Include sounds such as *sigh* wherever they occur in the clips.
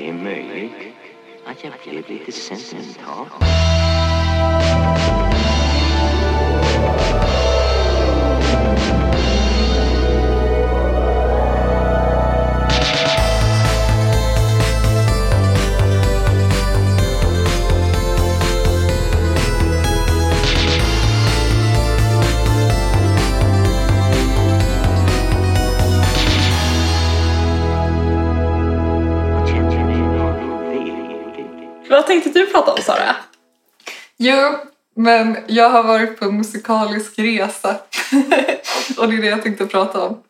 Det är möjligt att jag blev. Prata om Sara? Jo, men jag har varit på en musikalisk resa. *laughs* och det är det jag tänkte prata om.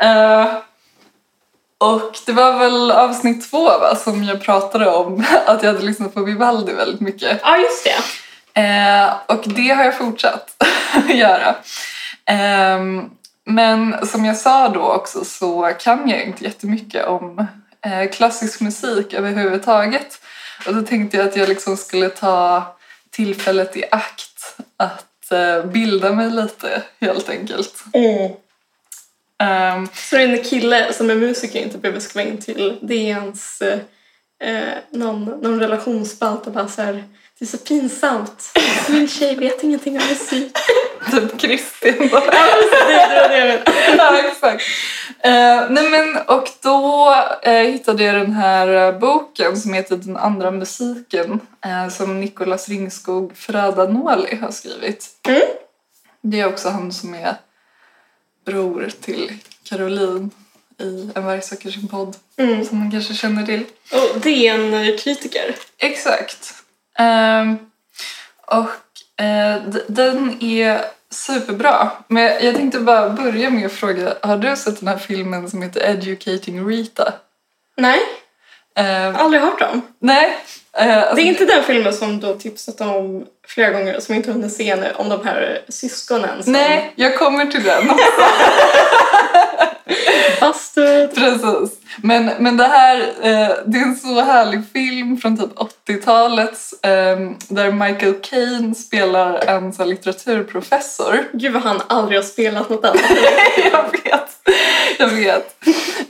Eh, och det var väl avsnitt två va, som jag pratade om *laughs* att jag hade lyssnat på Vivaldi väldigt mycket. Ja, just det. Eh, och det har jag fortsatt att *laughs* göra. Ehm, men som jag sa då också så kan jag inte jättemycket om eh, klassisk musik överhuvudtaget. Och då tänkte jag att jag liksom skulle ta tillfället i akt att eh, bilda mig lite helt enkelt. Ehm, Så en kille som är musiker inte behöver skriva in till DNs eh, någon, någon relationsspalt och bara så här, det är så pinsamt. Min tjej vet ingenting om musik. Typ Kristin bara. *laughs* ja, exakt. Eh, nej men, och då eh, hittade jag den här eh, boken som heter Den andra musiken eh, som Nicolas Ringskog Fradanoli har skrivit. Mm. Det är också han som är bror till Caroline i En varg söker sin podd Mm. som man kanske känner till. Och DN-kritiker. Exakt. Ehm, och den är superbra. Men jag tänkte bara börja med att fråga, har du sett den här filmen som heter Educating Rita? Nej, Ehm, aldrig hört om. nej. Eh, alltså, Det är inte den filmen som du har tipsat om flera gånger som jag inte hunnit se nu, om de här syskonen som Nej, jag kommer till den *laughs* Busted. *laughs* Precis. Men, men det här, eh, det är en så härlig film från typ 80-talet eh, där Michael Caine spelar en så här, litteraturprofessor. Gud vad han aldrig har spelat något annat. *laughs* jag vet. Jag vet.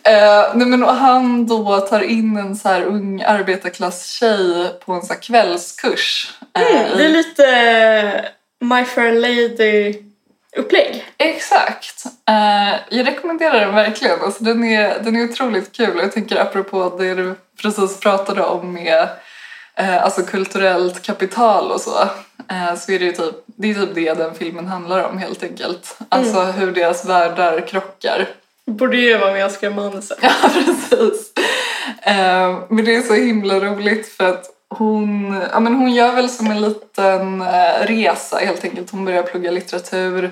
Eh, nej men, och han då tar in en så här ung arbetarklasstjej på en så här kvällskurs. eh, Mm, det är lite eh, My Fair Lady-upplägg. Exakt. Eh, jag rekommenderar den verkligen. Alltså, den, är, den är otroligt kul. Jag tänker apropå det du precis pratade om med eh, alltså kulturellt kapital och så. Eh, så är det typ det, är typ det den filmen handlar om helt enkelt. Alltså hur deras världar krockar. Borde ju vara med skriva manuset. *laughs* Ja, precis. Men det är så himla roligt för att hon, ja, men hon gör väl som en liten eh, resa helt enkelt. Hon börjar plugga litteratur.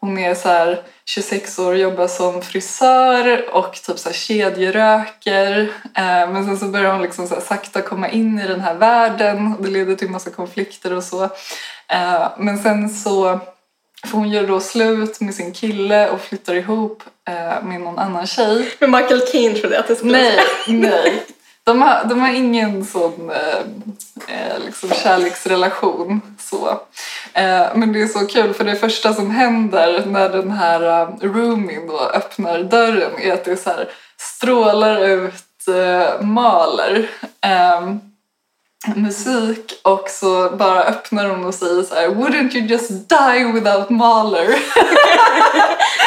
Hon är så här 26 år och jobbar som frisör och typ så här kedjeröker. Eh, men sen så börjar hon liksom så sakta komma in i den här världen. Det leder till massa konflikter och så. Eh, men sen så får hon göra då slut med sin kille och flyttar ihop eh, med någon annan tjej. Men Michael Caine trodde jag att det skulle Nej, nej. De har, de har ingen sån eh, eh, liksom kärleksrelation. Så. Eh, men det är så kul för det första som händer när den här eh, roomien då öppnar dörren är att det så här strålar ut eh, maler. Eh, musik och så bara öppnar hon och säger så här Wouldn't you just die without Mahler? *laughs*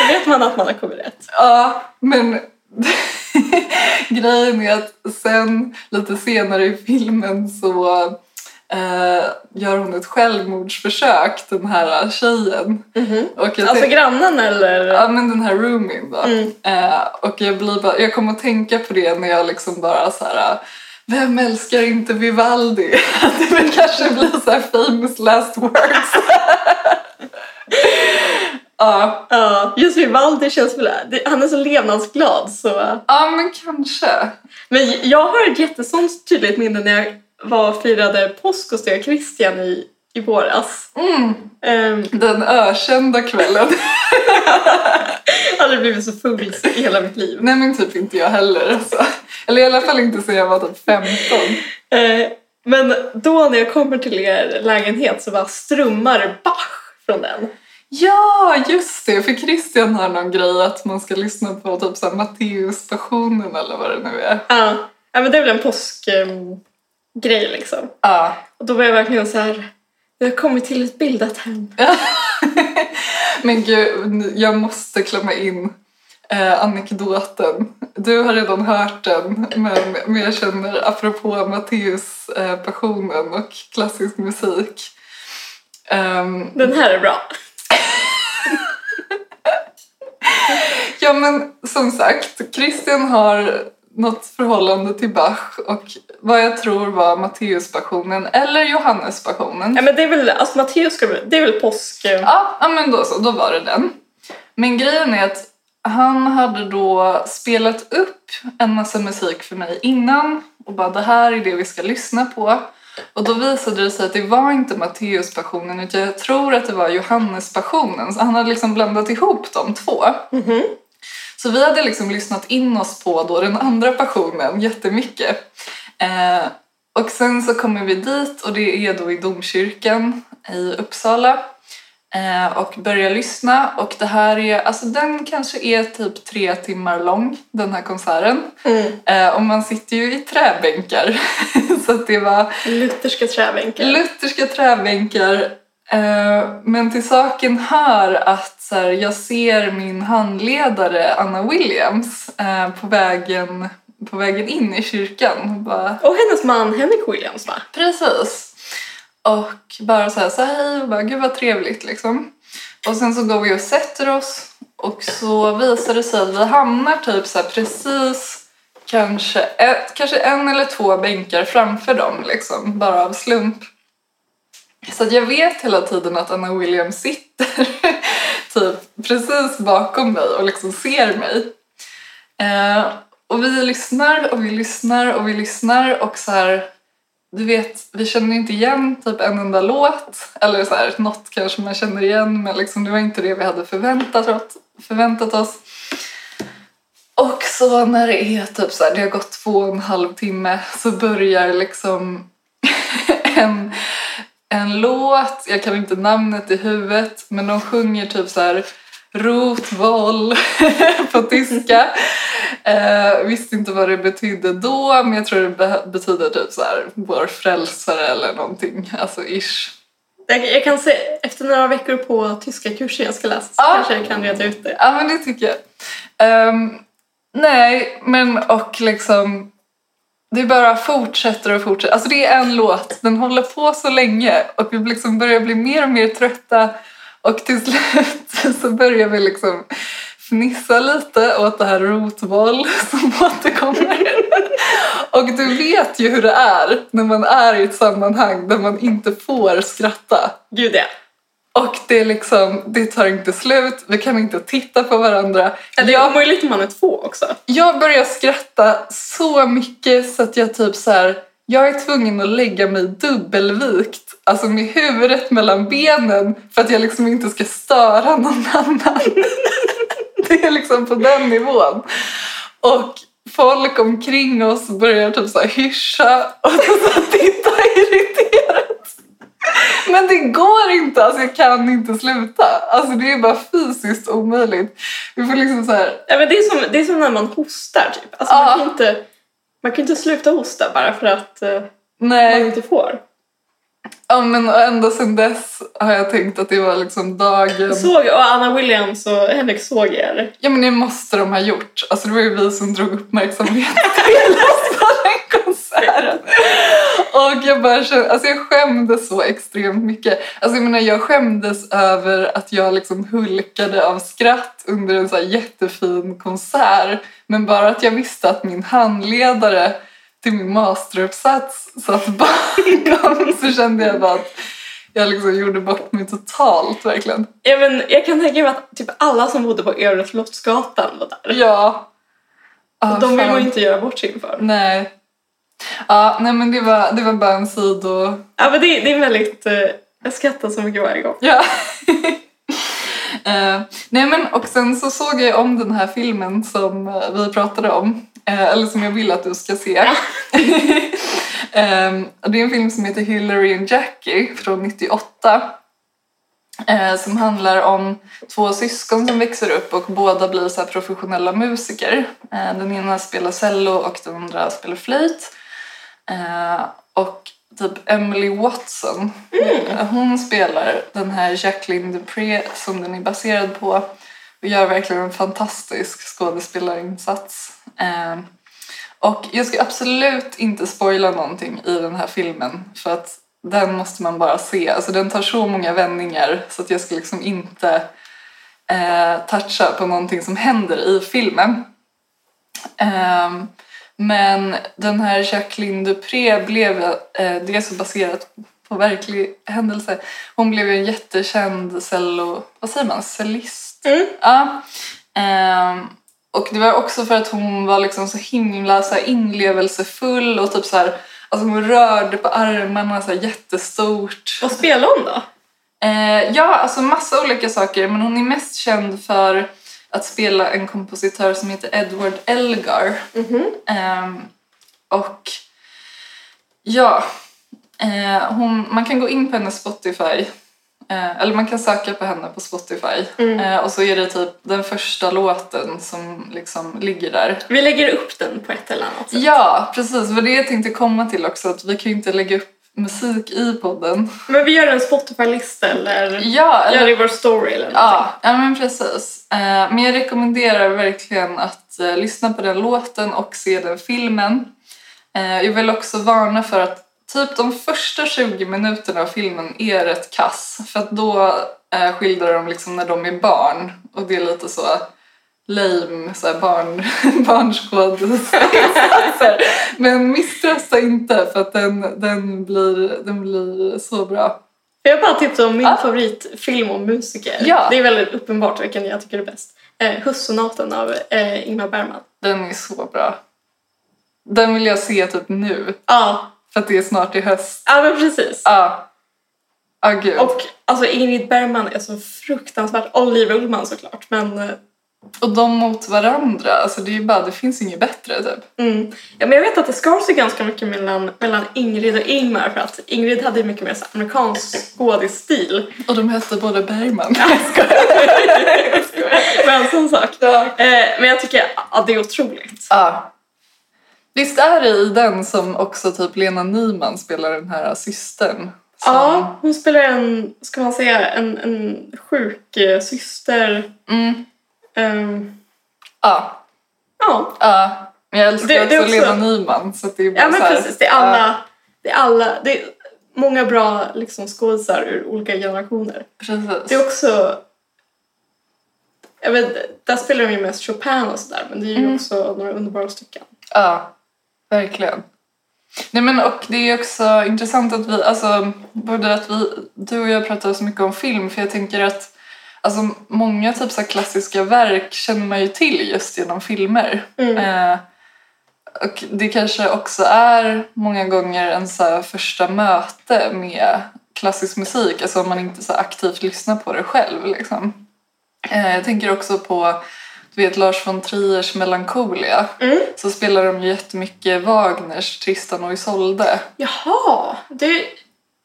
Då vet man att man har kommit rätt. Ja, men *laughs* grejen är att sen lite senare i filmen så eh, gör hon ett självmordsförsök, den här tjejen. Och jag Alltså tänk- grannen eller? Ja men den här roomien då. Mm. Eh, och jag, blir bara, jag kommer att tänka på det när jag liksom bara så här. Vem älskar inte Vivaldi? *laughs* det vill kanske bli så famous last words. *laughs* ja, Ja, just Vivaldi känns väl... Han är så levnadsglad så... ja, men kanske. Men jag har ett jättesånt tydligt minne när jag var firade påsk hos dig och Christian i, i våras. Mm. Um, Den ökända kvällen. jag *laughs* har aldrig blivit så full i hela mitt liv. Nej men typ inte jag heller. Alltså. Eller i alla fall inte sen jag var typ 15. Eh, men då när jag kommer till er lägenhet så bara strömmar Bach från den. Ja, just det. För Christian har någon grej att man ska lyssna på typ så här Matteus passionen eller vad det nu är. Ja. Ja, men det är väl en påskgrej liksom. Ja. Och då var jag verkligen så här, vi har kommit till ett bildat hem. *laughs* Men gud, jag måste klämma in eh, anekdoten. Du har redan hört den, men, men jag känner apropå Matteus eh, passionen och klassisk musik. Ehm, Den här är bra. *laughs* ja men som sagt, Christian har något förhållande till Bach och vad jag tror var Matteuspassionen eller Johannespassionen. Ja, men det är väl, alltså Matteus det är väl påsk... Ja, ja men då så, då var det den. Men grejen är att han hade då spelat upp en massa musik för mig innan och bara det här är det vi ska lyssna på. Och då visade det sig att det var inte Matteuspassionen utan jag tror att det var Johannespassionen. Så han hade liksom blandat ihop de två. Mhm. Så vi hade liksom lyssnat in oss på då den andra passionen jättemycket. Eh, och sen så kommer vi dit och det är då i domkyrkan i Uppsala. Eh, och börjar lyssna och det här är, alltså den kanske är typ tre timmar lång den här konserten. Mm. Eh, och man sitter ju i träbänkar. *laughs* så det var Lutherska träbänkar. Lutherska träbänkar. Eh, men till saken hör att så här, jag ser min handledare Anna Williams på, vägen, på vägen in i kyrkan. Bara, Och hennes man Henrik Williams va? Precis. Och bara så här, så här hej och bara gud vad trevligt liksom. Och sen så går vi och sätter oss och så visar det sig att vi hamnar typ så här precis kanske, ett, kanske en eller två bänkar framför dem liksom, bara av slump. Så att jag vet hela tiden att Anna Williams sitter *laughs* typ precis bakom mig och liksom ser mig. Eh, och vi lyssnar och vi lyssnar och vi lyssnar och så här du vet, vi känner inte igen typ en enda låt. Eller så här, något kanske man känner igen men liksom, det var inte det vi hade förväntat oss. Förväntat oss. Och så när det är typ så här, det har gått två och en halv timme så börjar liksom *laughs* en, en låt, jag kan inte namnet i huvudet, men de sjunger typ så här Rotvoll *laughs* på tyska. Eh, visste inte vad det betydde då, men jag tror det be- betyder typ så här vår frälsare eller någonting. Alltså ish. Jag, jag kan se, efter några veckor på tyska kursen jag ska läsa så Ja. kanske jag kan reda ut det. Ja, men det tycker jag. Ehm, nej, men och liksom... Det bara fortsätter och fortsätter. Alltså det är en låt, den håller på så länge och vi liksom börjar bli mer och mer trötta och till slut *laughs* så börjar vi liksom fnissa lite åt det här rotboll *laughs* som återkommer. Och du vet ju hur det är när man är i ett sammanhang där man inte får skratta. Gud ja. Och det är liksom, det tar inte slut, vi kan inte titta på varandra. Eller Jag, jag omöjligt om man är två också. jag börjar skratta så mycket så att jag typ så här, jag är tvungen att lägga mig dubbelvikt, alltså med huvudet mellan benen för att jag liksom inte ska störa någon annan. *laughs* Det är liksom på den nivån. Och folk omkring oss börjar typ så här hyscha och så *laughs* titta irriterat. Men det går inte, alltså jag kan inte sluta. Alltså det är bara fysiskt omöjligt. Vi får liksom så här, Ja, men det, är som, det är som när man hostar typ. Alltså, man, kan inte, man kan inte sluta hosta bara för att eh, man nej. inte får. Ja men ända sedan dess har jag tänkt att det var liksom dagen. Såg, och Anna Williams och Henrik såg er. Ja men det måste de ha gjort. Alltså det var ju vi som drog uppmärksamhet *laughs* till oss på den konserten. Och jag bara alltså jag skämdes så extremt mycket. Alltså jag menar jag skämdes över att jag liksom hulkade av skratt under en så jättefin konsert. Men bara att jag visste att min handledare till min masteruppsats satt bakom *laughs* så kände jag bara att jag liksom gjorde bort mig totalt verkligen. Ja, men jag kan tänka mig att typ alla som bodde på Övre Slottsgatan var där. Ja. Ah, de vill man ju inte göra bort sig inför. Nej. Ja, nej men det var, det var bara en sido... Ja, men det, det är väldigt... Eh, jag skrattar så mycket varje gång. Ja. *laughs* Eh, nej men och sen så såg jag om den här filmen som eh, vi pratade om. eh, eller som jag vill att du ska se. *laughs* Eh, det är en film som heter Hillary and Jackie från 98. Eh, som handlar om två syskon som växer upp och båda blir så professionella musiker. Den ena spelar cello och den andra spelar flöjt. Eh, och typ Emily Watson, eh, hon spelar den här Jacqueline Dupré som den är baserad på och gör verkligen en fantastisk skådespelarinsats. Eh, och jag ska absolut inte spoila någonting i den här filmen för att den måste man bara se. Alltså den tar så många vändningar så att jag ska liksom inte eh, toucha på någonting som händer i filmen. Ehm, men den här Jacqueline Dupré blev eh, dels baserat på verklig händelse. Hon blev ju en jättekänd cello... Vad säger man? Cellist? Mm. Ja. Ehm, och det var också för att hon var liksom så himla så här inlevelsefull och typ så här, alltså hon rörde på armarna så här jättestort. Vad spelar hon då? Eh, ja, alltså massa olika saker men hon är mest känd för att spela en kompositör som heter Edward Elgar. Ehm, och ja, eh, hon, man kan gå in på hennes Spotify eh, eller man kan söka på henne på Spotify eh, och så är det typ den första låten som liksom ligger där. Vi lägger upp den på ett eller annat sätt. Ja, precis. Vad det jag tänkte komma till också. Att vi kan ju inte lägga upp musik i podden. Men vi gör en Spotify-lista eller Ja, eller gör det i vår story eller någonting. Ja, ja men precis. Eh, men jag rekommenderar verkligen att eh, lyssna på den låten och se den filmen. Eh, jag vill också varna för att typ de första 20 minuterna av filmen är rätt kass. För att då skildrar de liksom när de är barn och det är lite så lame så här barn, *laughs* barnskådisinsatser. Men misströsta inte för att den, den, blir, den blir så bra. Får jag bara tipsa om min Ah. favoritfilm om musiker? Ja. Det är väldigt uppenbart vilken jag tycker är bäst. Eh, Hussonaten av eh, Ingmar Bergman. Den är så bra. Den vill jag se typ nu. Ja, För att det är snart i höst. ja men precis. Ja. Ja, gud. Och, alltså Ingrid Bergman är så fruktansvärt Oliver Ullman såklart men eh, de mot varandra. Alltså det är bara, det finns inget bättre typ. Mm. Ja, men jag vet att det skar sig ganska mycket mellan, mellan Ingrid och Ingmar för att Ingrid hade mycket mer så amerikansk skådisstil. Och de hette både Bergman. *laughs* Men som sagt. Ja. Eh, men jag tycker att det är otroligt. ja. Visst är det i den som också typ Lena Nyman spelar den här systern? Som... Ja, hon spelar en, ska man säga, en, en sjuk eh, syster. Mm. Ehm, Ja. ja. ja. Men jag älskar Det- också, det också- Lena Nyman. Så det är bara ja, men här, precis. Det är alla, det är alla, det är många bra liksom, skådisar ur olika generationer. Precis. Det är också... Jag vet, där spelar de ju mest Chopin och sådär men det är ju Mm. också några underbara stycken. Ja, verkligen. Nej men och det är också intressant att vi, alltså både att vi, du och jag pratar så mycket om film för jag tänker att alltså många typ så klassiska verk känner man ju till just genom filmer. Mm. Eh, och det kanske också är många gånger en så första möte med klassisk musik, alltså om man inte så aktivt lyssnar på det själv liksom. Eh, jag tänker också på du vet Lars von Triers Melancholia Mm. så spelar de ju jättemycket Wagners Tristan och Isolde. Jaha, det...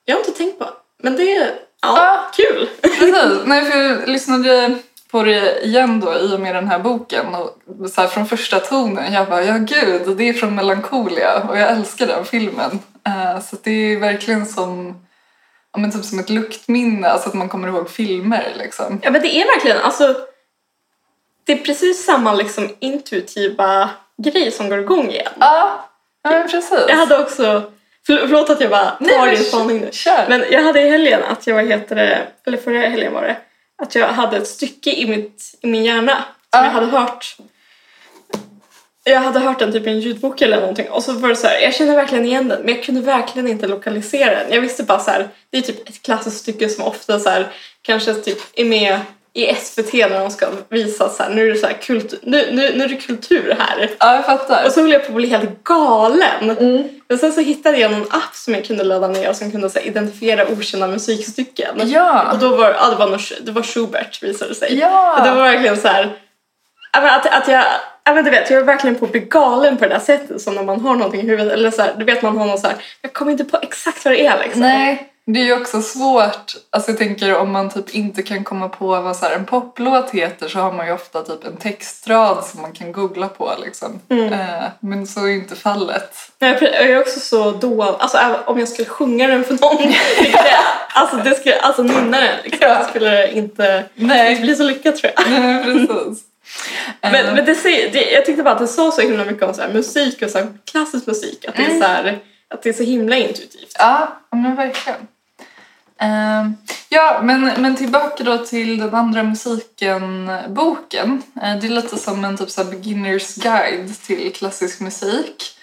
Jag har inte tänkt på. Men det är... Ja, kul! Precis, nej för jag lyssnade på det igen då i och med den här boken och så här, från första tonen jag bara ja gud det är från Melancholia och jag älskar den filmen. Eh, så det är verkligen som, ja, men typ som ett luktminne, alltså att man kommer ihåg filmer liksom. Ja men det är verkligen, alltså... Det är precis samma liksom intuitiva grej som går igång igen. Ja, ja precis. Jag hade också... Förl- Förlåt att jag bara Nej, tar men din spaning nu. Kör! Men jag hade i helgen att jag, vad heter det, eller förra helgen var det, att jag hade ett stycke i, mitt, i min hjärna som Ja. jag hade hört jag hade hört den typ i en ljudbok eller någonting och så var det så här, jag kände verkligen igen den men jag kunde verkligen inte lokalisera den. Jag visste bara så här, det är typ ett klassiskt stycke som ofta så här, kanske typ är med i SVT när de ska visa så här, nu är det så här kultur, nu, nu, nu är det kultur här. Ja, jag fattar. Och så höll jag på att bli helt galen. Mm. Men sen så hittade jag någon app som jag kunde ladda ner som kunde så här, identifiera okända musikstycken. Ja! Och då var ja, det, var något, det var Schubert visade det sig. Ja! Och det var verkligen så här, att, att jag, ja, men du vet, jag var verkligen på att bli galen på det där sättet som när man har någonting i huvudet. Eller så här, du vet man har någon så här, jag kommer inte på exakt vad det är liksom. Nej, Det är ju också svårt, alltså jag tänker om man typ inte kan komma på vad så en poplåt heter så har man ju ofta typ en textrad som man kan googla på liksom. Mm. Eh, men så är ju inte fallet. Nej, Jag är också så dålig, alltså om jag skulle sjunga den för någon, alltså, det skulle, alltså nynna den, liksom, Ja. skulle inte Nej. inte bli så lyckat tror jag. Nej, precis. *laughs* Men, Eh, men det, jag tyckte bara att det sa så himla mycket om så här, musik och så här, klassisk musik, att det, är Mm. så här, att det är så himla intuitivt. Ja, men verkligen. Ehm, ja, men, men tillbaka då till den andra musiken-boken. Ehm, det är lite som en typ så här beginners guide till klassisk musik.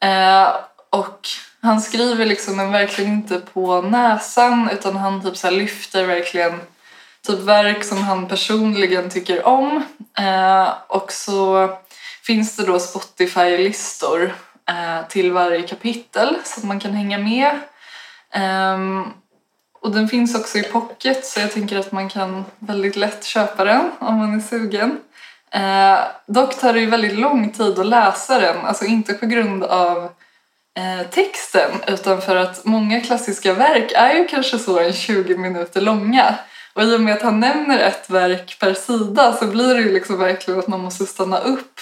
Ehm, och han skriver liksom en verkligen inte på näsan utan han typ så här lyfter verkligen typ verk som han personligen tycker om. Och så finns det då Spotify-listor Eh, till varje kapitel så att man kan hänga med. Ehm, och den finns också i pocket så jag tänker att man kan väldigt lätt köpa den om man är sugen. Eh, dock tar det ju väldigt lång tid att läsa den, alltså inte på grund av eh, texten utan för att många klassiska verk är ju kanske så en 20 minuter långa. Och i och med att han nämner ett verk per sida så blir det ju liksom verkligen att man måste stanna upp.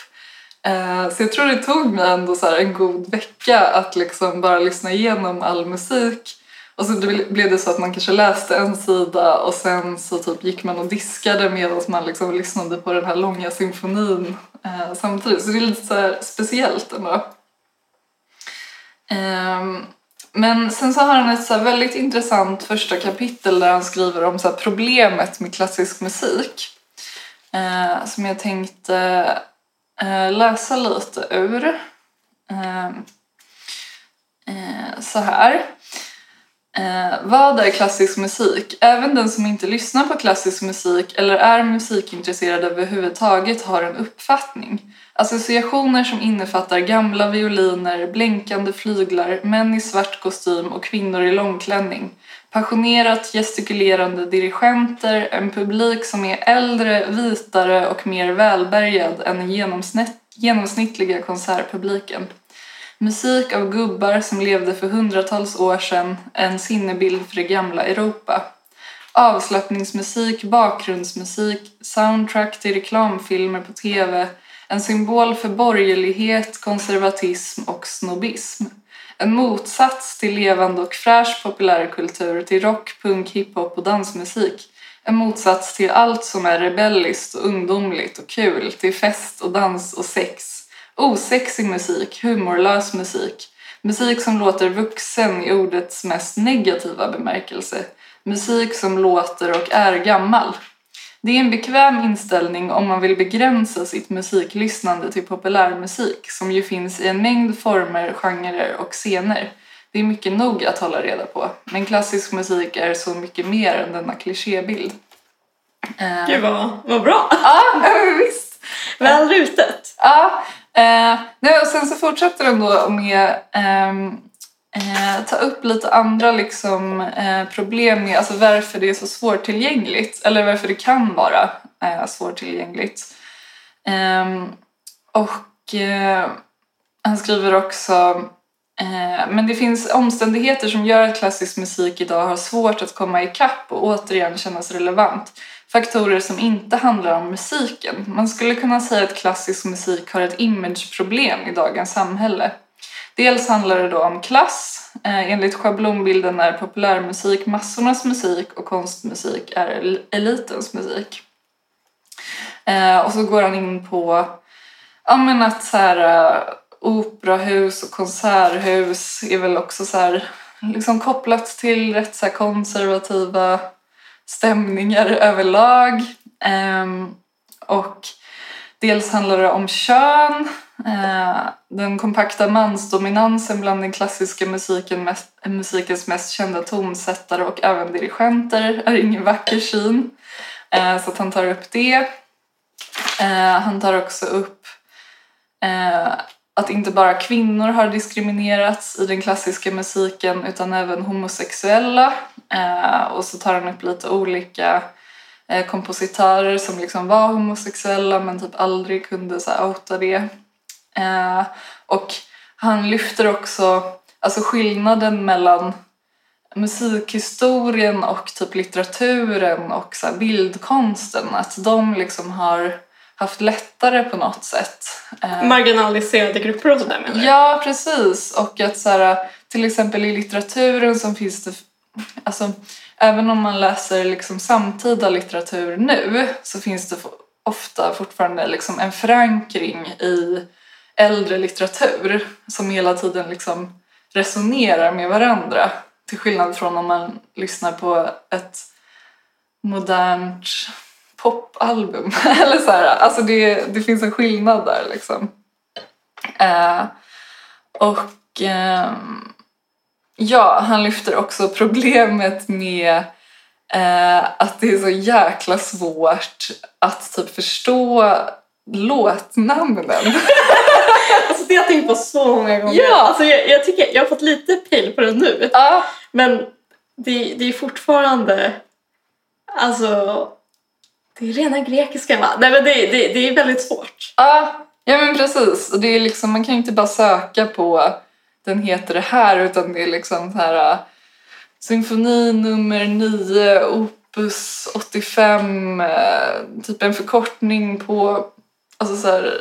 Eh, så jag tror det tog mig ändå så här en god vecka att liksom bara lyssna igenom all musik. Och så blev det så att man kanske läste en sida och sen så typ gick man och diskade medan man liksom lyssnade på den här långa symfonin eh, samtidigt. Så det är lite så här speciellt ändå. Ehm, men sen så har han ett så här väldigt intressant första kapitel där han skriver om så här problemet med klassisk musik. Eh, som jag tänkte Eh, läsa lite ur. Eh, eh, så här. Eh, vad är klassisk musik? Även den som inte lyssnar på klassisk musik eller är musikintresserad överhuvudtaget har en uppfattning. Associationer som innefattar gamla violiner, blänkande flyglar, män i svart kostym och kvinnor i långklänning. Passionerat gestikulerande dirigenter, en publik som är äldre, vitare och mer välbärgad än den genomsnittliga konsertpubliken. Musik av gubbar som levde för hundratals år sedan, en sinnebild för det gamla Europa. Avslappningsmusik, bakgrundsmusik, soundtrack till reklamfilmer på tv, en symbol för borgerlighet, konservatism och snobbism. En motsats till levande och fräsch populärkultur, till rock, punk, hiphop och dansmusik. En motsats till allt som är rebelliskt och ungdomligt och kul, till fest och dans och sex. Osexig musik, humorlös musik. Musik som låter vuxen i ordets mest negativa bemärkelse. Musik som låter och är gammal. Det är en bekväm inställning om man vill begränsa sitt musiklyssnande till populärmusik som ju finns i en mängd former, genrer och scener. Det är mycket nog att hålla reda på, men klassisk musik är så mycket mer än denna klichébild. Eh, Gud vad, vad bra! Ja, *laughs* visst! Väl rutet. Ja, eh, och sen så fortsätter den då med ehm, eh, ta upp lite andra liksom, eh, problem med alltså varför det är så svårtillgängligt eller varför det kan vara eh, svårtillgängligt. Ehm, och eh, han skriver också eh, men det finns omständigheter som gör att klassisk musik idag har svårt att komma ikapp och återigen kännas relevant. Faktorer som inte handlar om musiken. Man skulle kunna säga att klassisk musik har ett imageproblem i dagens samhälle. Dels handlar det då om klass. Eh, enligt schablonbilden är populärmusik massornas musik och konstmusik är elitens musik. Eh, och så går han in på ja, men att så här, eh, operahus och konserthus är väl också så här, liksom kopplat till rätt så här, konservativa stämningar överlag. Ehm, och dels handlar det om kön, eh, den kompakta mansdominansen bland den klassiska musiken mest, musikens mest kända tonsättare och även dirigenter är ingen vacker syn. Eh, så att han tar upp det. Eh, han tar också upp att inte bara kvinnor har diskriminerats i den klassiska musiken utan även homosexuella. Och så tar han upp lite olika kompositörer som liksom var homosexuella men typ aldrig kunde så här, outa det. Eh, och han lyfter också alltså skillnaden mellan musikhistorien och typ litteraturen och så bildkonsten. Att de liksom har haft lättare på något sätt. Eh, Marginaliserade grupper och sådär menar du? Ja, precis. Och att så här, till exempel i litteraturen så finns det... Alltså, även om man läser liksom samtida litteratur nu så finns det ofta fortfarande liksom en förankring i äldre litteratur som hela tiden liksom resonerar med varandra. Till skillnad från om man lyssnar på ett modernt popalbum. *laughs* Eller så här, alltså det, det finns en skillnad där liksom. Eh, och eh, ja, han lyfter också problemet med eh, att det är så jäkla svårt att typ förstå låtnamnen. *laughs* alltså det har jag tänkt på så många gånger. Ja. Alltså jag, jag tycker jag har fått lite pejl på det nu. Ja, Men det, det är fortfarande... Alltså... Det är rena grekiska va? Nej men det, det, det är väldigt svårt. ja, ja men precis. Det är liksom, man kan ju inte bara söka på den heter det här utan det är liksom så här äh, symfoni nummer 9 opus 85 äh, typ en förkortning på alltså så här,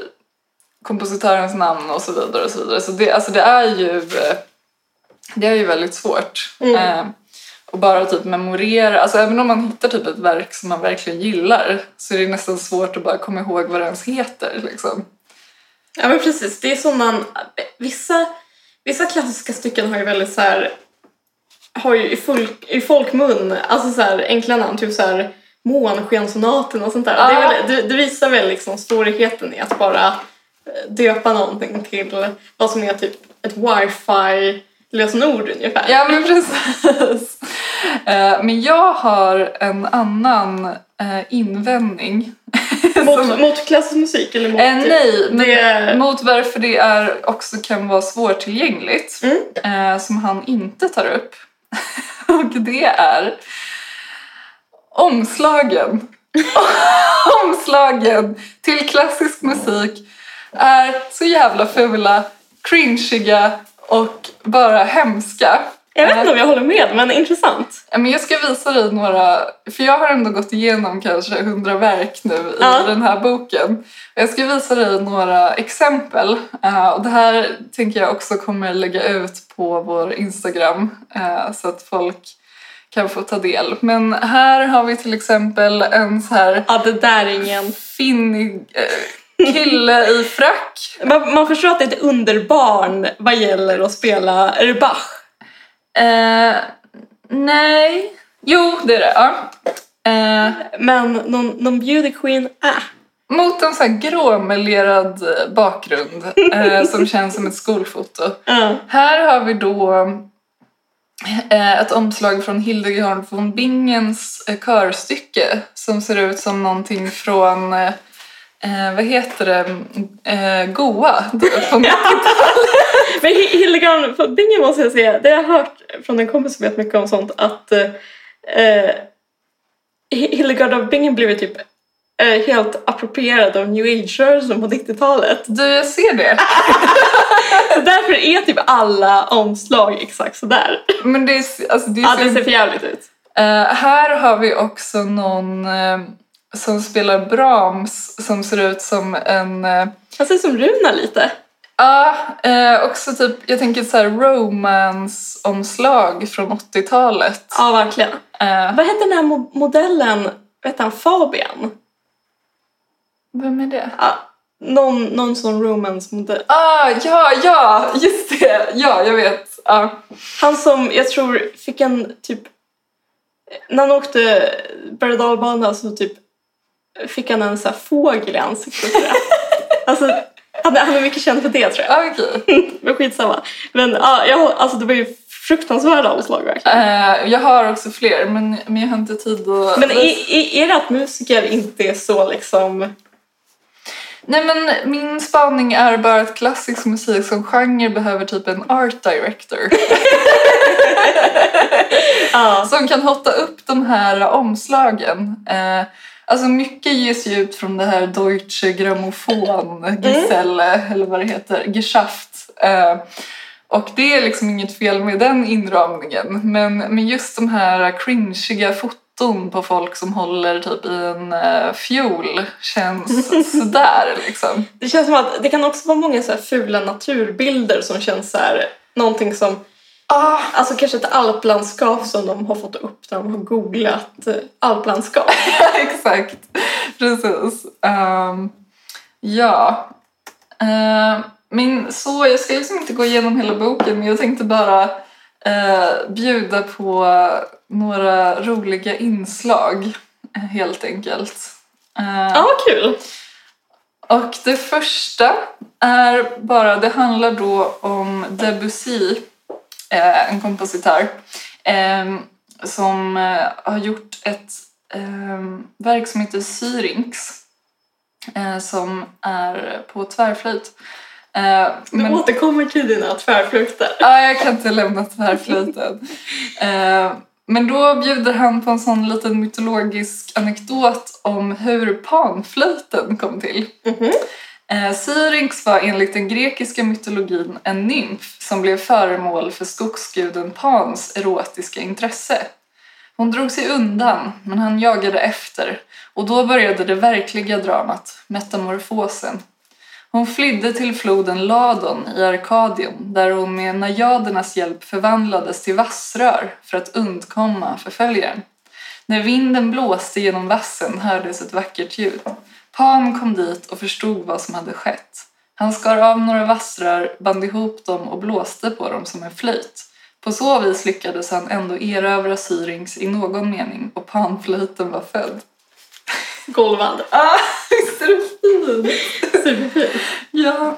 kompositörens namn och så vidare och så vidare. Så det, alltså det är ju äh, det är ju väldigt svårt. Mm. Eh, och bara typ memorera, alltså även om man hittar typ ett verk som man verkligen gillar så är det nästan svårt att bara komma ihåg vad det ens heter liksom. Ja men precis, det är som man... Vissa, vissa klassiska stycken har ju väldigt så här... Har ju i, folk, i folkmun, alltså så här enkla namn, typ så här Månskenssonaten och sånt där. Det, är Ja. väl, det, det visar väl liksom svårigheten i att bara eh, döpa någonting till vad som är typ ett wifi lösenord ungefär. Ja men precis. Eh, men jag har en annan eh, invändning. Mot, mot klassisk musik eller mot... Eh, nej, men Det- mot varför det är också kan vara svårtillgängligt. Mm. Eh, som han inte tar upp. *laughs* Och det är omslagen. *laughs* omslagen till klassisk musik är så jävla fula, cringiga och bara hemska. Jag vet inte om jag håller med, men intressant. Men jag ska visa dig några, för jag har ändå gått igenom kanske hundra verk nu i Ja. den här boken. Jag ska visa dig några exempel eh, och det här tänker jag också kommer lägga ut på vår Instagram eh, så att folk kan få ta del. Men här har vi till exempel en så här Ja, det där är ingen... finnig eh, kille i frack. Man, man förstår att det är ett underbarn vad gäller att spela... Bach? Eh, nej, jo det är det. Ja. Eh, Men någon, någon beauty queen, äh. Mot en så här gråmelerad bakgrund eh, som *laughs* känns som ett skolfoto. Ja. Här har vi då eh, ett omslag från Hildegard von Bingens eh, körstycke som ser ut som någonting från, eh, eh, vad heter det, eh, Goa på 90 *laughs* Men Hi- Hildegard von Bingen måste jag säga, det har jag hört från en kompis som vet mycket om sånt att eh, eh, Hi- Hildegard av Bingen blev typ eh, helt approprierad av new age-rörelsen på 90-talet. Du, jag ser det. *laughs* Så därför är typ alla omslag exakt sådär. Men det är, alltså, det är Ja, så det ser för jävligt ut. Eh, här har vi också någon eh, som spelar Brahms som ser ut som en... Uh, Han ser ut som Runar lite. Ja, eh, också typ, jag tänker så här romance-omslag från 80-talet. Ja, verkligen. Eh, Vad hette den här mo- modellen? Vet han Fabian? vem är det? Ja, någon, någon sån romance-modell. Ah, ja, ja, just det! Ja, jag vet. Ja. Han som jag tror fick en typ... När han åkte berg och så typ fick han en så fågel i ansiktet tror jag. *laughs* alltså, han, han är mycket känd för det tror jag. Ah, okej. *laughs* Men skitsamma. Men ja, jag, alltså det var ju fruktansvärda omslag verkligen. Eh, jag har också fler, men, men jag har inte tid att... Men är, är, är det att musiker inte är så liksom... Nej, men min spaning är bara att klassisk musik som genre behöver typ en art director. *laughs* Ja, som kan hotta upp de här omslagen. Eh, alltså mycket ges ju ut från det här Deutsche Grammophon, *laughs* Geselle, eller vad det heter, Geschäft. Eh, Och det är liksom inget fel med den inramningen. Men, men just de här cringiga foton på folk som håller typ i en uh, fiol känns *laughs* sådär liksom. Det känns som att det kan också vara många så fula naturbilder som känns så här, någonting som Ah, Alltså kanske ett alplandskap som de har fått upp när de har googlat eh, alplandskap. *laughs* exakt, precis. Ehm, ja. Uh, men så, jag ska liksom inte gå igenom hela boken men jag tänkte bara uh, bjuda på några roliga inslag helt enkelt. Uh, Ja, vad kul! och det första är bara, det handlar då om Debussy, en kompositör, eh, som eh, har gjort ett eh, verk som heter Syrinx, eh, som är på tvärflöjt. Eh, Du men- återkommer till dina tvärflukter. Ja, jag kan inte lämna tvärflöjten. *laughs* Eh, men då bjuder han på en sån liten mytologisk anekdot om hur panflöjten kom till. Mhm. Eh, Eh, Syrinx var enligt den grekiska mytologin en nymf som blev föremål för skogsguden Pans erotiska intresse. Hon drog sig undan, men han jagade efter och då började det verkliga dramat, metamorfosen. Hon flydde till floden Ladon i Arkadien där hon med najadernas hjälp förvandlades till vassrör för att undkomma förföljaren. När vinden blåste genom vassen hördes ett vackert ljud. Pan kom dit och förstod vad som hade skett. Han skar av några vassrör, band ihop dem och blåste på dem som en flöjt. På så vis lyckades han ändå erövra Syrinx i någon mening och panflöjten var född. Golvad. *laughs* Ah, visst är det fint? Superfint. Ja.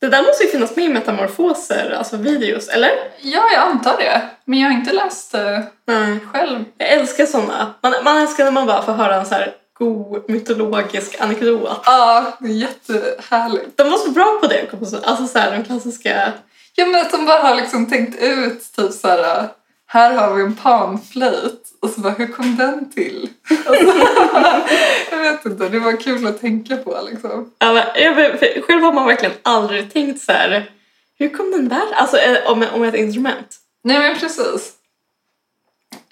Det där måste ju finnas med i metamorfoser, alltså videos, eller? ja, jag antar det. Men jag har inte läst det Nej. själv. Jag älskar såna. Man, man älskar när man bara får höra en så här god mytologisk anekdot. Ja, det är jättehärligt. De var så bra på det. Alltså så här, de klassiska... Ja, men att de bara har liksom tänkt ut typ så här. Här har vi en panflöjt. Och så bara, hur kom den till? *laughs* Alltså, jag vet inte, det var kul att tänka på liksom. Ja, men själv har man verkligen aldrig tänkt så här. Hur kom den där? Alltså eh, om, om ett instrument. Nej men precis.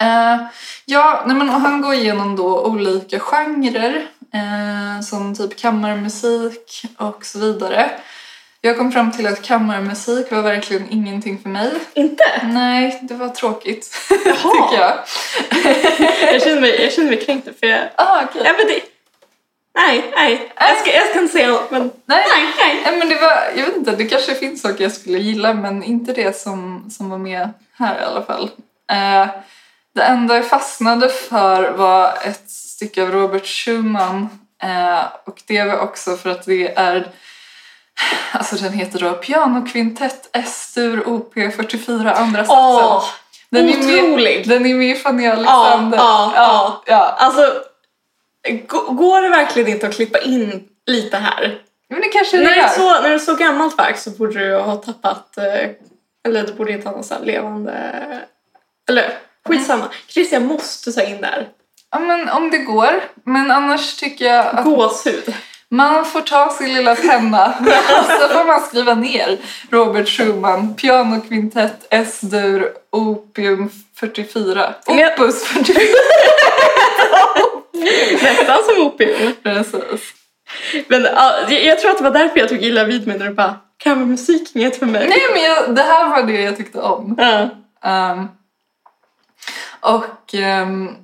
Eh, ja, nej, men han går igenom då olika genrer eh, som typ kammarmusik och så vidare. Jag kom fram till att kammarmusik var verkligen ingenting för mig. Inte? Nej, det var tråkigt *laughs* Jaha. tycker jag. *laughs* Jag känner mig, jag känner mig kränkt för jag... Ah, okej. Ja, men det... Nej, nej. Jag ska, jag ska inte säga något, men... Nej. Nej, nej. Nej, men det var, jag vet inte, det kanske finns saker jag skulle gilla men inte det som, som var med här i alla fall. Eh, det enda jag fastnade för var ett stycke av Robert Schumann eh, och det var också för att det är Alltså den heter då Pianokvintett S-dur OP 44 andra satsen. Åh, den, är med, otrolig! den är med i Fanny Alexander. Ja, ja, ja. Alltså, gå- går det verkligen inte att klippa in lite här? Men det kanske det När det, är så, när det är så gammalt verk så borde du ha tappat... eh, Eller du borde inte ha någon levande... Eller skitsamma. Christian måste ta in där. Ja, men om det går. Men annars tycker jag att Gåshud. Man får ta sin lilla penna *laughs* och så får man skriva ner Robert Schumann, pianokvintett, S-dur, opium 44. Men jag- Opus 44. *laughs* Nästan som opium. Precis. Men ja, jag, jag tror att det var därför jag tog illa vid mig när du bara kammarmusik är inget för mig. Nej men jag, det här var det jag tyckte om. Ja. Ehm, och ehm,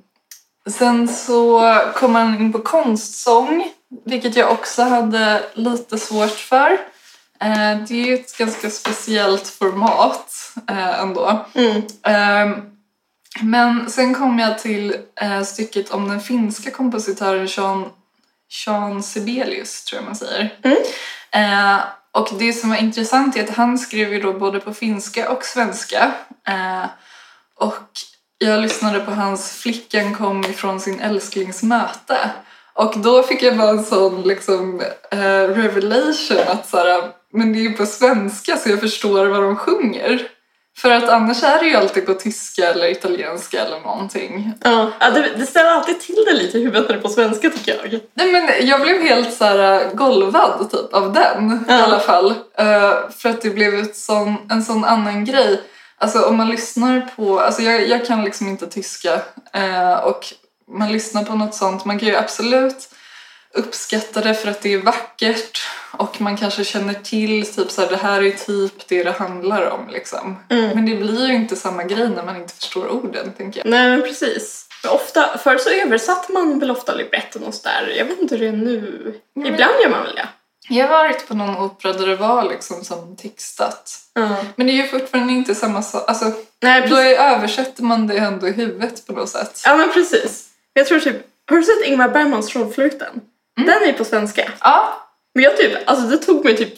sen så kom man in på konstsång, vilket jag också hade lite svårt för. Eh, det är ju ett ganska speciellt format eh, ändå. Mm. Ehm, men sen kom jag till eh, stycket om den finska kompositören Jean, Jean Sibelius, tror jag man säger. Mm. Eh, och det som var intressant är att han skrev ju då både på finska och svenska. Eh, och jag lyssnade på hans Flickan kom ifrån sin älsklings möte. Och då fick jag bara en sån liksom, eh, revelation att så här, men det är ju på svenska så jag förstår vad de sjunger. För att annars är det ju alltid på tyska eller italienska eller någonting. Ja, det, det ställer alltid till det lite i huvudet när det är på svenska tycker jag. Nej men jag blev helt så här äh, golvad typ av den Ja. i alla fall. Eh, för att det blev ett sån, en sån annan grej. Alltså om man lyssnar på, alltså jag, jag kan liksom inte tyska eh, och man lyssnar på något sånt, man kan ju absolut uppskatta det för att det är vackert och man kanske känner till typ så här, det här är typ det det handlar om liksom. Mm. Men det blir ju inte samma grej när man inte förstår orden tänker jag. Nej men precis. Ofta, förr så översatte man väl ofta libretton och sådär. Jag vet inte hur det är nu. men- Ibland gör man väl det. Jag har varit på någon opera där det var liksom som textat. Ja. Men det är ju fortfarande inte samma sak. Alltså, Nej, då precis. är, översätter man det ändå i huvudet på något sätt. Ja men precis. Jag tror typ, har du sett Ingmar Bergmans Trollflöjten? Den är ju på svenska. Ja. Men jag typ, alltså det tog mig typ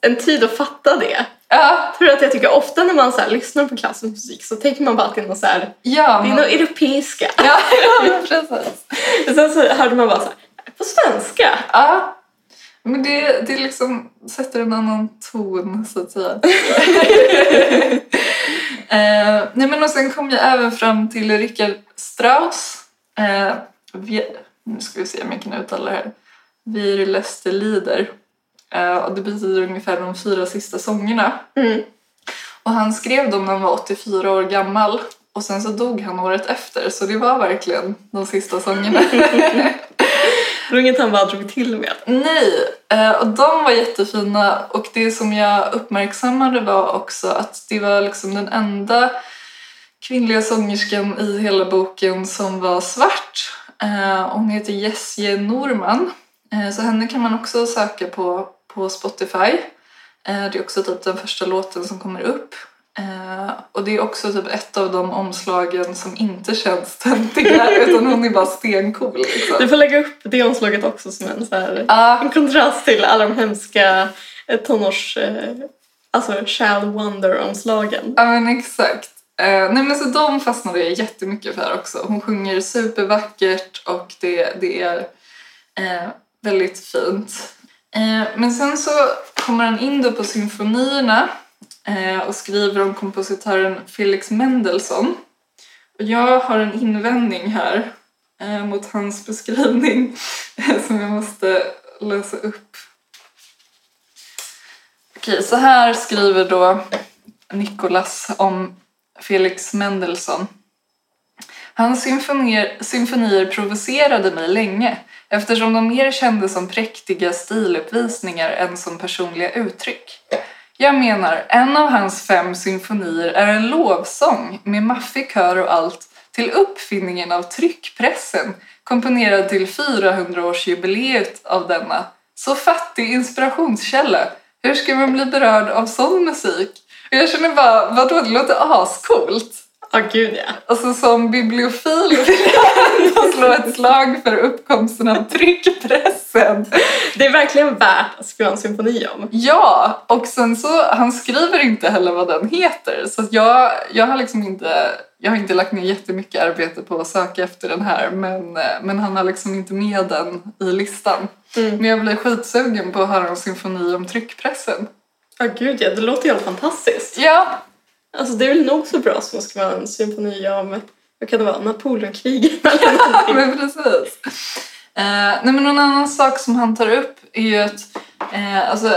en tid att fatta det. Ja. För att jag tycker ofta när man så lyssnar på klassisk musik så tänker man bara är något så här, Ja, det är något europeiska. ja, *laughs* ja, precis. *laughs* Och sen så hörde man bara så här, på svenska. Ja. Men det, det liksom sätter en annan ton så att säga. *laughs* eh, nej men och sen kom jag även fram till Richard Strauss. Eh, vi, nu ska vi se om jag kan uttala det här. Wir läste Lieder. Eh, och det betyder ungefär de fyra sista sångerna. Mm. Och han skrev dem när han var 84 år gammal. Och sen så dog han året efter. Så det var verkligen de sista sångerna. *laughs* Det var inget han bara drog till med. Nej, eh, och de var jättefina och det som jag uppmärksammade var också att det var liksom den enda kvinnliga sångerskan i hela boken som var svart. Eh, hon heter Jessie Norman, eh, så henne kan man också söka på, på Spotify. Det är också typ den första låten som kommer upp. Eh, och det är också typ ett av de omslagen som inte känns töntiga *laughs* utan hon är bara stencool. Liksom. Du får lägga upp det omslaget också som en, så här, Ja. en kontrast till alla de hemska eh, tonårs... Eh, alltså child wonder-omslagen. Ja men exakt. Eh, nej men så de fastnade jag jättemycket för också. Hon sjunger supervackert och det, det är väldigt fint. Men sen så kommer han in då på symfonierna Eh, och skriver om kompositören Felix Mendelssohn. Och jag har en invändning här eh, mot hans beskrivning eh, som jag måste läsa upp. Okej, så här skriver då Nicolas om Felix Mendelssohn. Hans symfonier, symfonier provocerade mig länge eftersom de mer kändes som präktiga stiluppvisningar än som personliga uttryck. Jag menar, en av hans fem symfonier är en lovsång med maffig kör och allt till uppfinningen av tryckpressen komponerad till 400-årsjubileet av denna. Så fattig inspirationskälla. Hur ska man bli berörd av sån musik? Och jag känner bara, vadå, det låter ascoolt. Ja, gud ja. Alltså som bibliofil vill jag ändå slå ett slag för uppkomsten av tryckpressen. Det är verkligen värt att skriva en symfoni om. Ja, och sen så, han skriver inte heller vad den heter. Så jag, jag har liksom inte, jag har inte lagt ner jättemycket arbete på att söka efter den här. Men, men han har liksom inte med den i listan. Mm. Men jag blir skitsugen på att höra en symfoni om tryckpressen. Ja, gud ja. Det låter ju helt fantastiskt. Ja, Alltså det är väl nog så bra som att skriva en symfoni om, vad kan det vara, Napoleonkriget eller *laughs* någonting. men precis. Eh, nej, men någon annan sak som han tar upp är ju att eh, alltså,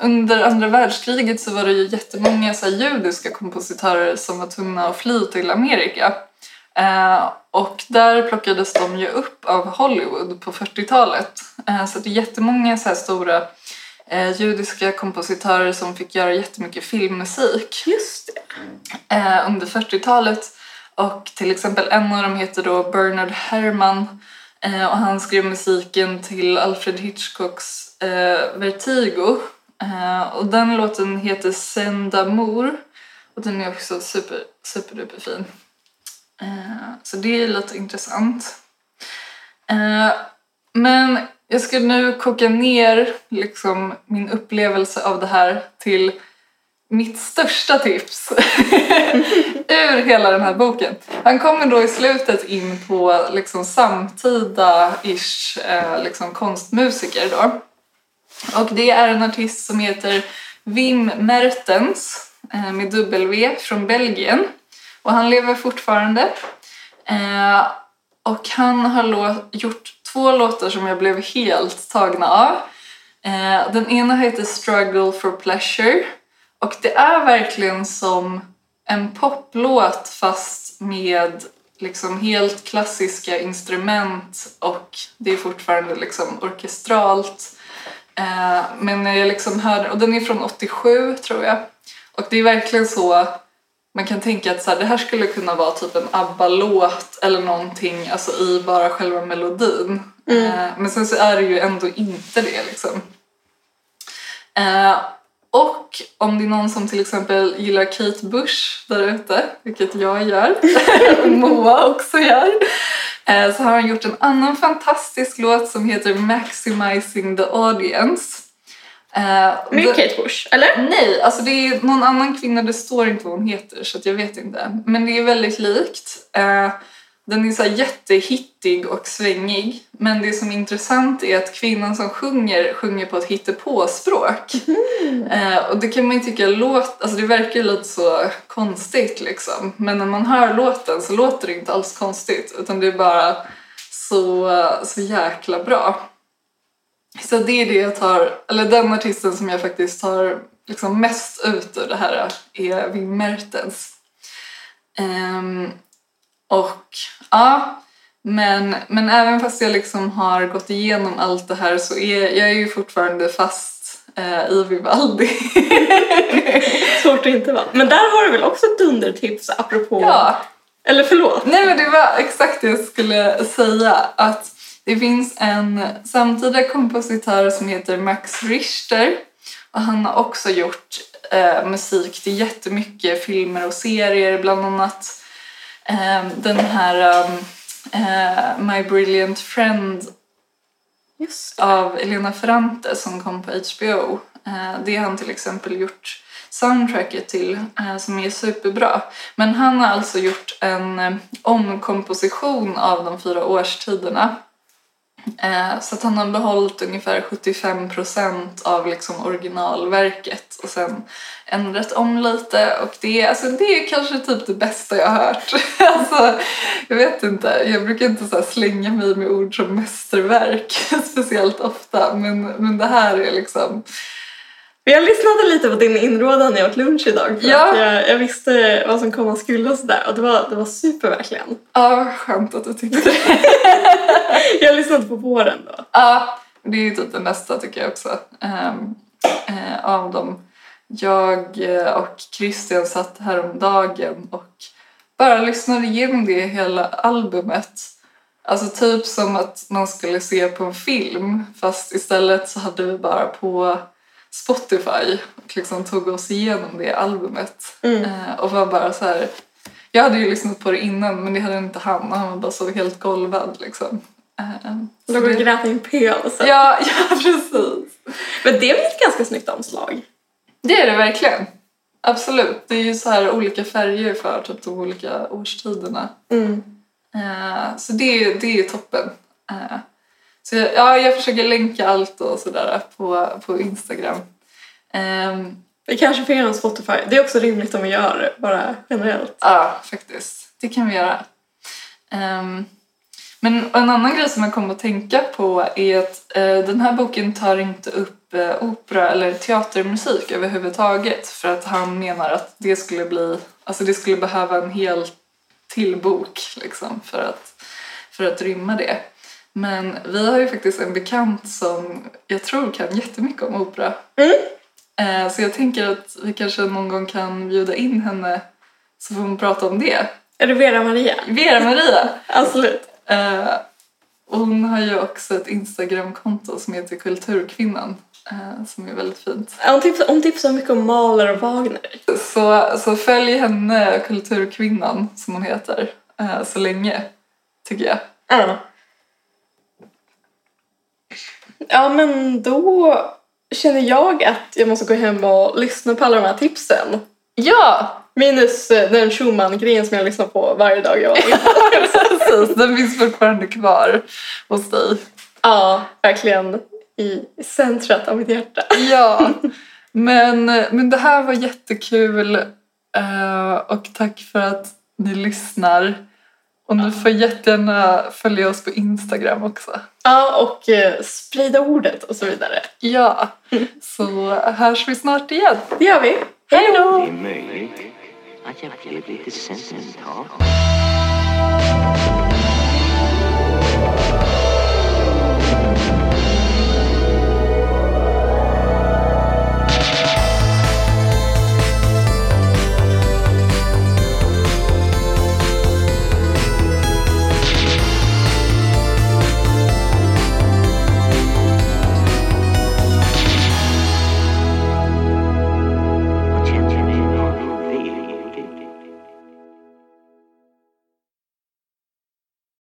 under andra världskriget så var det ju jättemånga så här, judiska kompositörer som var tvungna att fly till Amerika. Eh, och där plockades de ju upp av Hollywood på 40-talet. Eh, så det är jättemånga så här stora eh, judiska kompositörer som fick göra jättemycket filmmusik Just det. eh, under 40-talet. Och till exempel en av dem heter då Bernard Herrmann eh, och han skrev musiken till Alfred Hitchcocks eh, Vertigo. Eh, och den låten heter Send Amour och den är också super, superduper fin. Eh, så det är lite intressant. Eh, men jag ska nu koka ner liksom, min upplevelse av det här till mitt största tips *laughs* ur hela den här boken. Han kommer då i slutet in på liksom samtida-ish eh, liksom konstmusiker då. Och det är en artist som heter Wim Mertens eh, med W från Belgien. Och han lever fortfarande. Eh, och han har gjort två låtar som jag blev helt tagna av. Den ena heter Struggle for Pleasure. Och det är verkligen som en poplåt fast med liksom helt klassiska instrument och det är fortfarande liksom orkestralt. Eh, men när jag liksom hör, och den är från 87 tror jag. Och det är verkligen så man kan tänka att så här, det här skulle kunna vara typ en ABBA-låt eller någonting alltså i bara själva melodin. Eh, men sen så är det ju ändå inte det liksom. Eh, och om det är någon som till exempel gillar Kate Bush där ute, vilket jag gör, och *laughs* Moa också gör, eh, så har han gjort en annan fantastisk låt som heter Maximizing the Audience. Eh, Med Kate Bush, eller? Nej, alltså det är någon annan kvinna, det står inte vad hon heter så jag vet inte. Men det är väldigt likt. Den är så jättehittig och svängig. Men det som är intressant är att kvinnan som sjunger sjunger på ett hittepåspråk. Eh, och det kan man ju tycka låt, alltså det verkar lite så konstigt liksom. Men när man hör låten så låter det inte alls konstigt utan det är bara så, så jäkla bra. Så det är det jag tar, eller den artisten som jag faktiskt tar liksom mest ut ur det här är Wim Mertens. Ehm, och ja, men, men även fast jag liksom har gått igenom allt det här så är jag är ju fortfarande fast eh, i Vivaldi. *laughs* Svårt att inte vara. Men där har du väl också ett dundertips apropå... ja, Eller förlåt. Nej men det var exakt det jag skulle säga. Att det finns en samtida kompositör som heter Max Richter. Och han har också gjort eh, musik till jättemycket filmer och serier. Bland annat den här um, eh, My Brilliant Friend av Elena Ferrante som kom på HBO. Eh, Det har han till exempel gjort soundtracket till eh, som är superbra. Men han har alltså gjort en omkomposition av de fyra årstiderna. Eh, Så att han har behållit ungefär 75% av liksom originalverket och sen ändrat om lite. Och det, alltså det är kanske typ det bästa jag har hört. *laughs* alltså, jag vet inte, jag brukar inte så här slänga mig med ord som mästerverk *laughs* speciellt ofta. Men, men det här är liksom jag lyssnade lite på din inrådan när jag åt lunch idag för Ja. att jag, jag visste vad som komma skulle och sådär och det var, det var super verkligen. Ja, skönt att du tyckte det. *laughs* Jag lyssnade på våren då. Ja, det är ju typ det mesta tycker jag också. ehm, eh, av dem. Jag eh, och Christian satt häromdagen och bara lyssnade igenom det hela albumet. Alltså typ som att man skulle se på en film fast istället så hade vi bara på Spotify och liksom tog oss igenom det albumet. Eh, och var bara så här. Jag hade ju lyssnat på det innan men det hade inte han och han var bara så helt golvad liksom. Eh, Låg och det- grät i en pöl. Så. Ja, *laughs* ja precis. Men det är väl ett ganska snyggt omslag? Det är det verkligen. Absolut. Det är ju så här olika färger för typ de olika årstiderna. Mm. Eh, så det, är- det är toppen. Eh, så jag, ja, jag försöker länka allt och sådär på, på Instagram. Ehm, Vi kanske får en Spotify. Det är också rimligt om vi gör det, bara generellt. Ja, faktiskt. Det kan vi göra. Ehm, men en annan grej som jag kom att tänka på är att eh, den här boken tar inte upp eh, opera eller teatermusik överhuvudtaget för att han menar att det skulle bli, alltså det skulle behöva en hel till bok liksom för att, för att rymma det. Men vi har ju faktiskt en bekant som jag tror kan jättemycket om opera. Eh, Så jag tänker att vi kanske någon gång kan bjuda in henne så får hon prata om det. Är det Vera Maria? Vera-Maria! *laughs* Absolut. Eh, och hon har ju också ett Instagramkonto som heter Kulturkvinnan eh, som är väldigt fint. Hon tipsar, hon tipsar mycket om Mahler och Wagner. Så, så följ henne, Kulturkvinnan som hon heter, så länge tycker jag. Ja. Ja, men då känner jag att jag måste gå hem och lyssna på alla de här tipsen. Ja! Minus eh, den Schumann-grejen som jag lyssnar på varje dag jag *laughs* Precis, den finns fortfarande kvar hos dig. Ja, verkligen i centrat av mitt hjärta. Ja, Men, men det här var jättekul eh, och tack för att ni lyssnar. Och ni får jättegärna följa oss på Instagram också. Ja, och eh, sprida ordet och så vidare. Ja, så hörs vi snart igen. Det gör vi. Hej då! Det är möjligt att jag blev lite sentimental.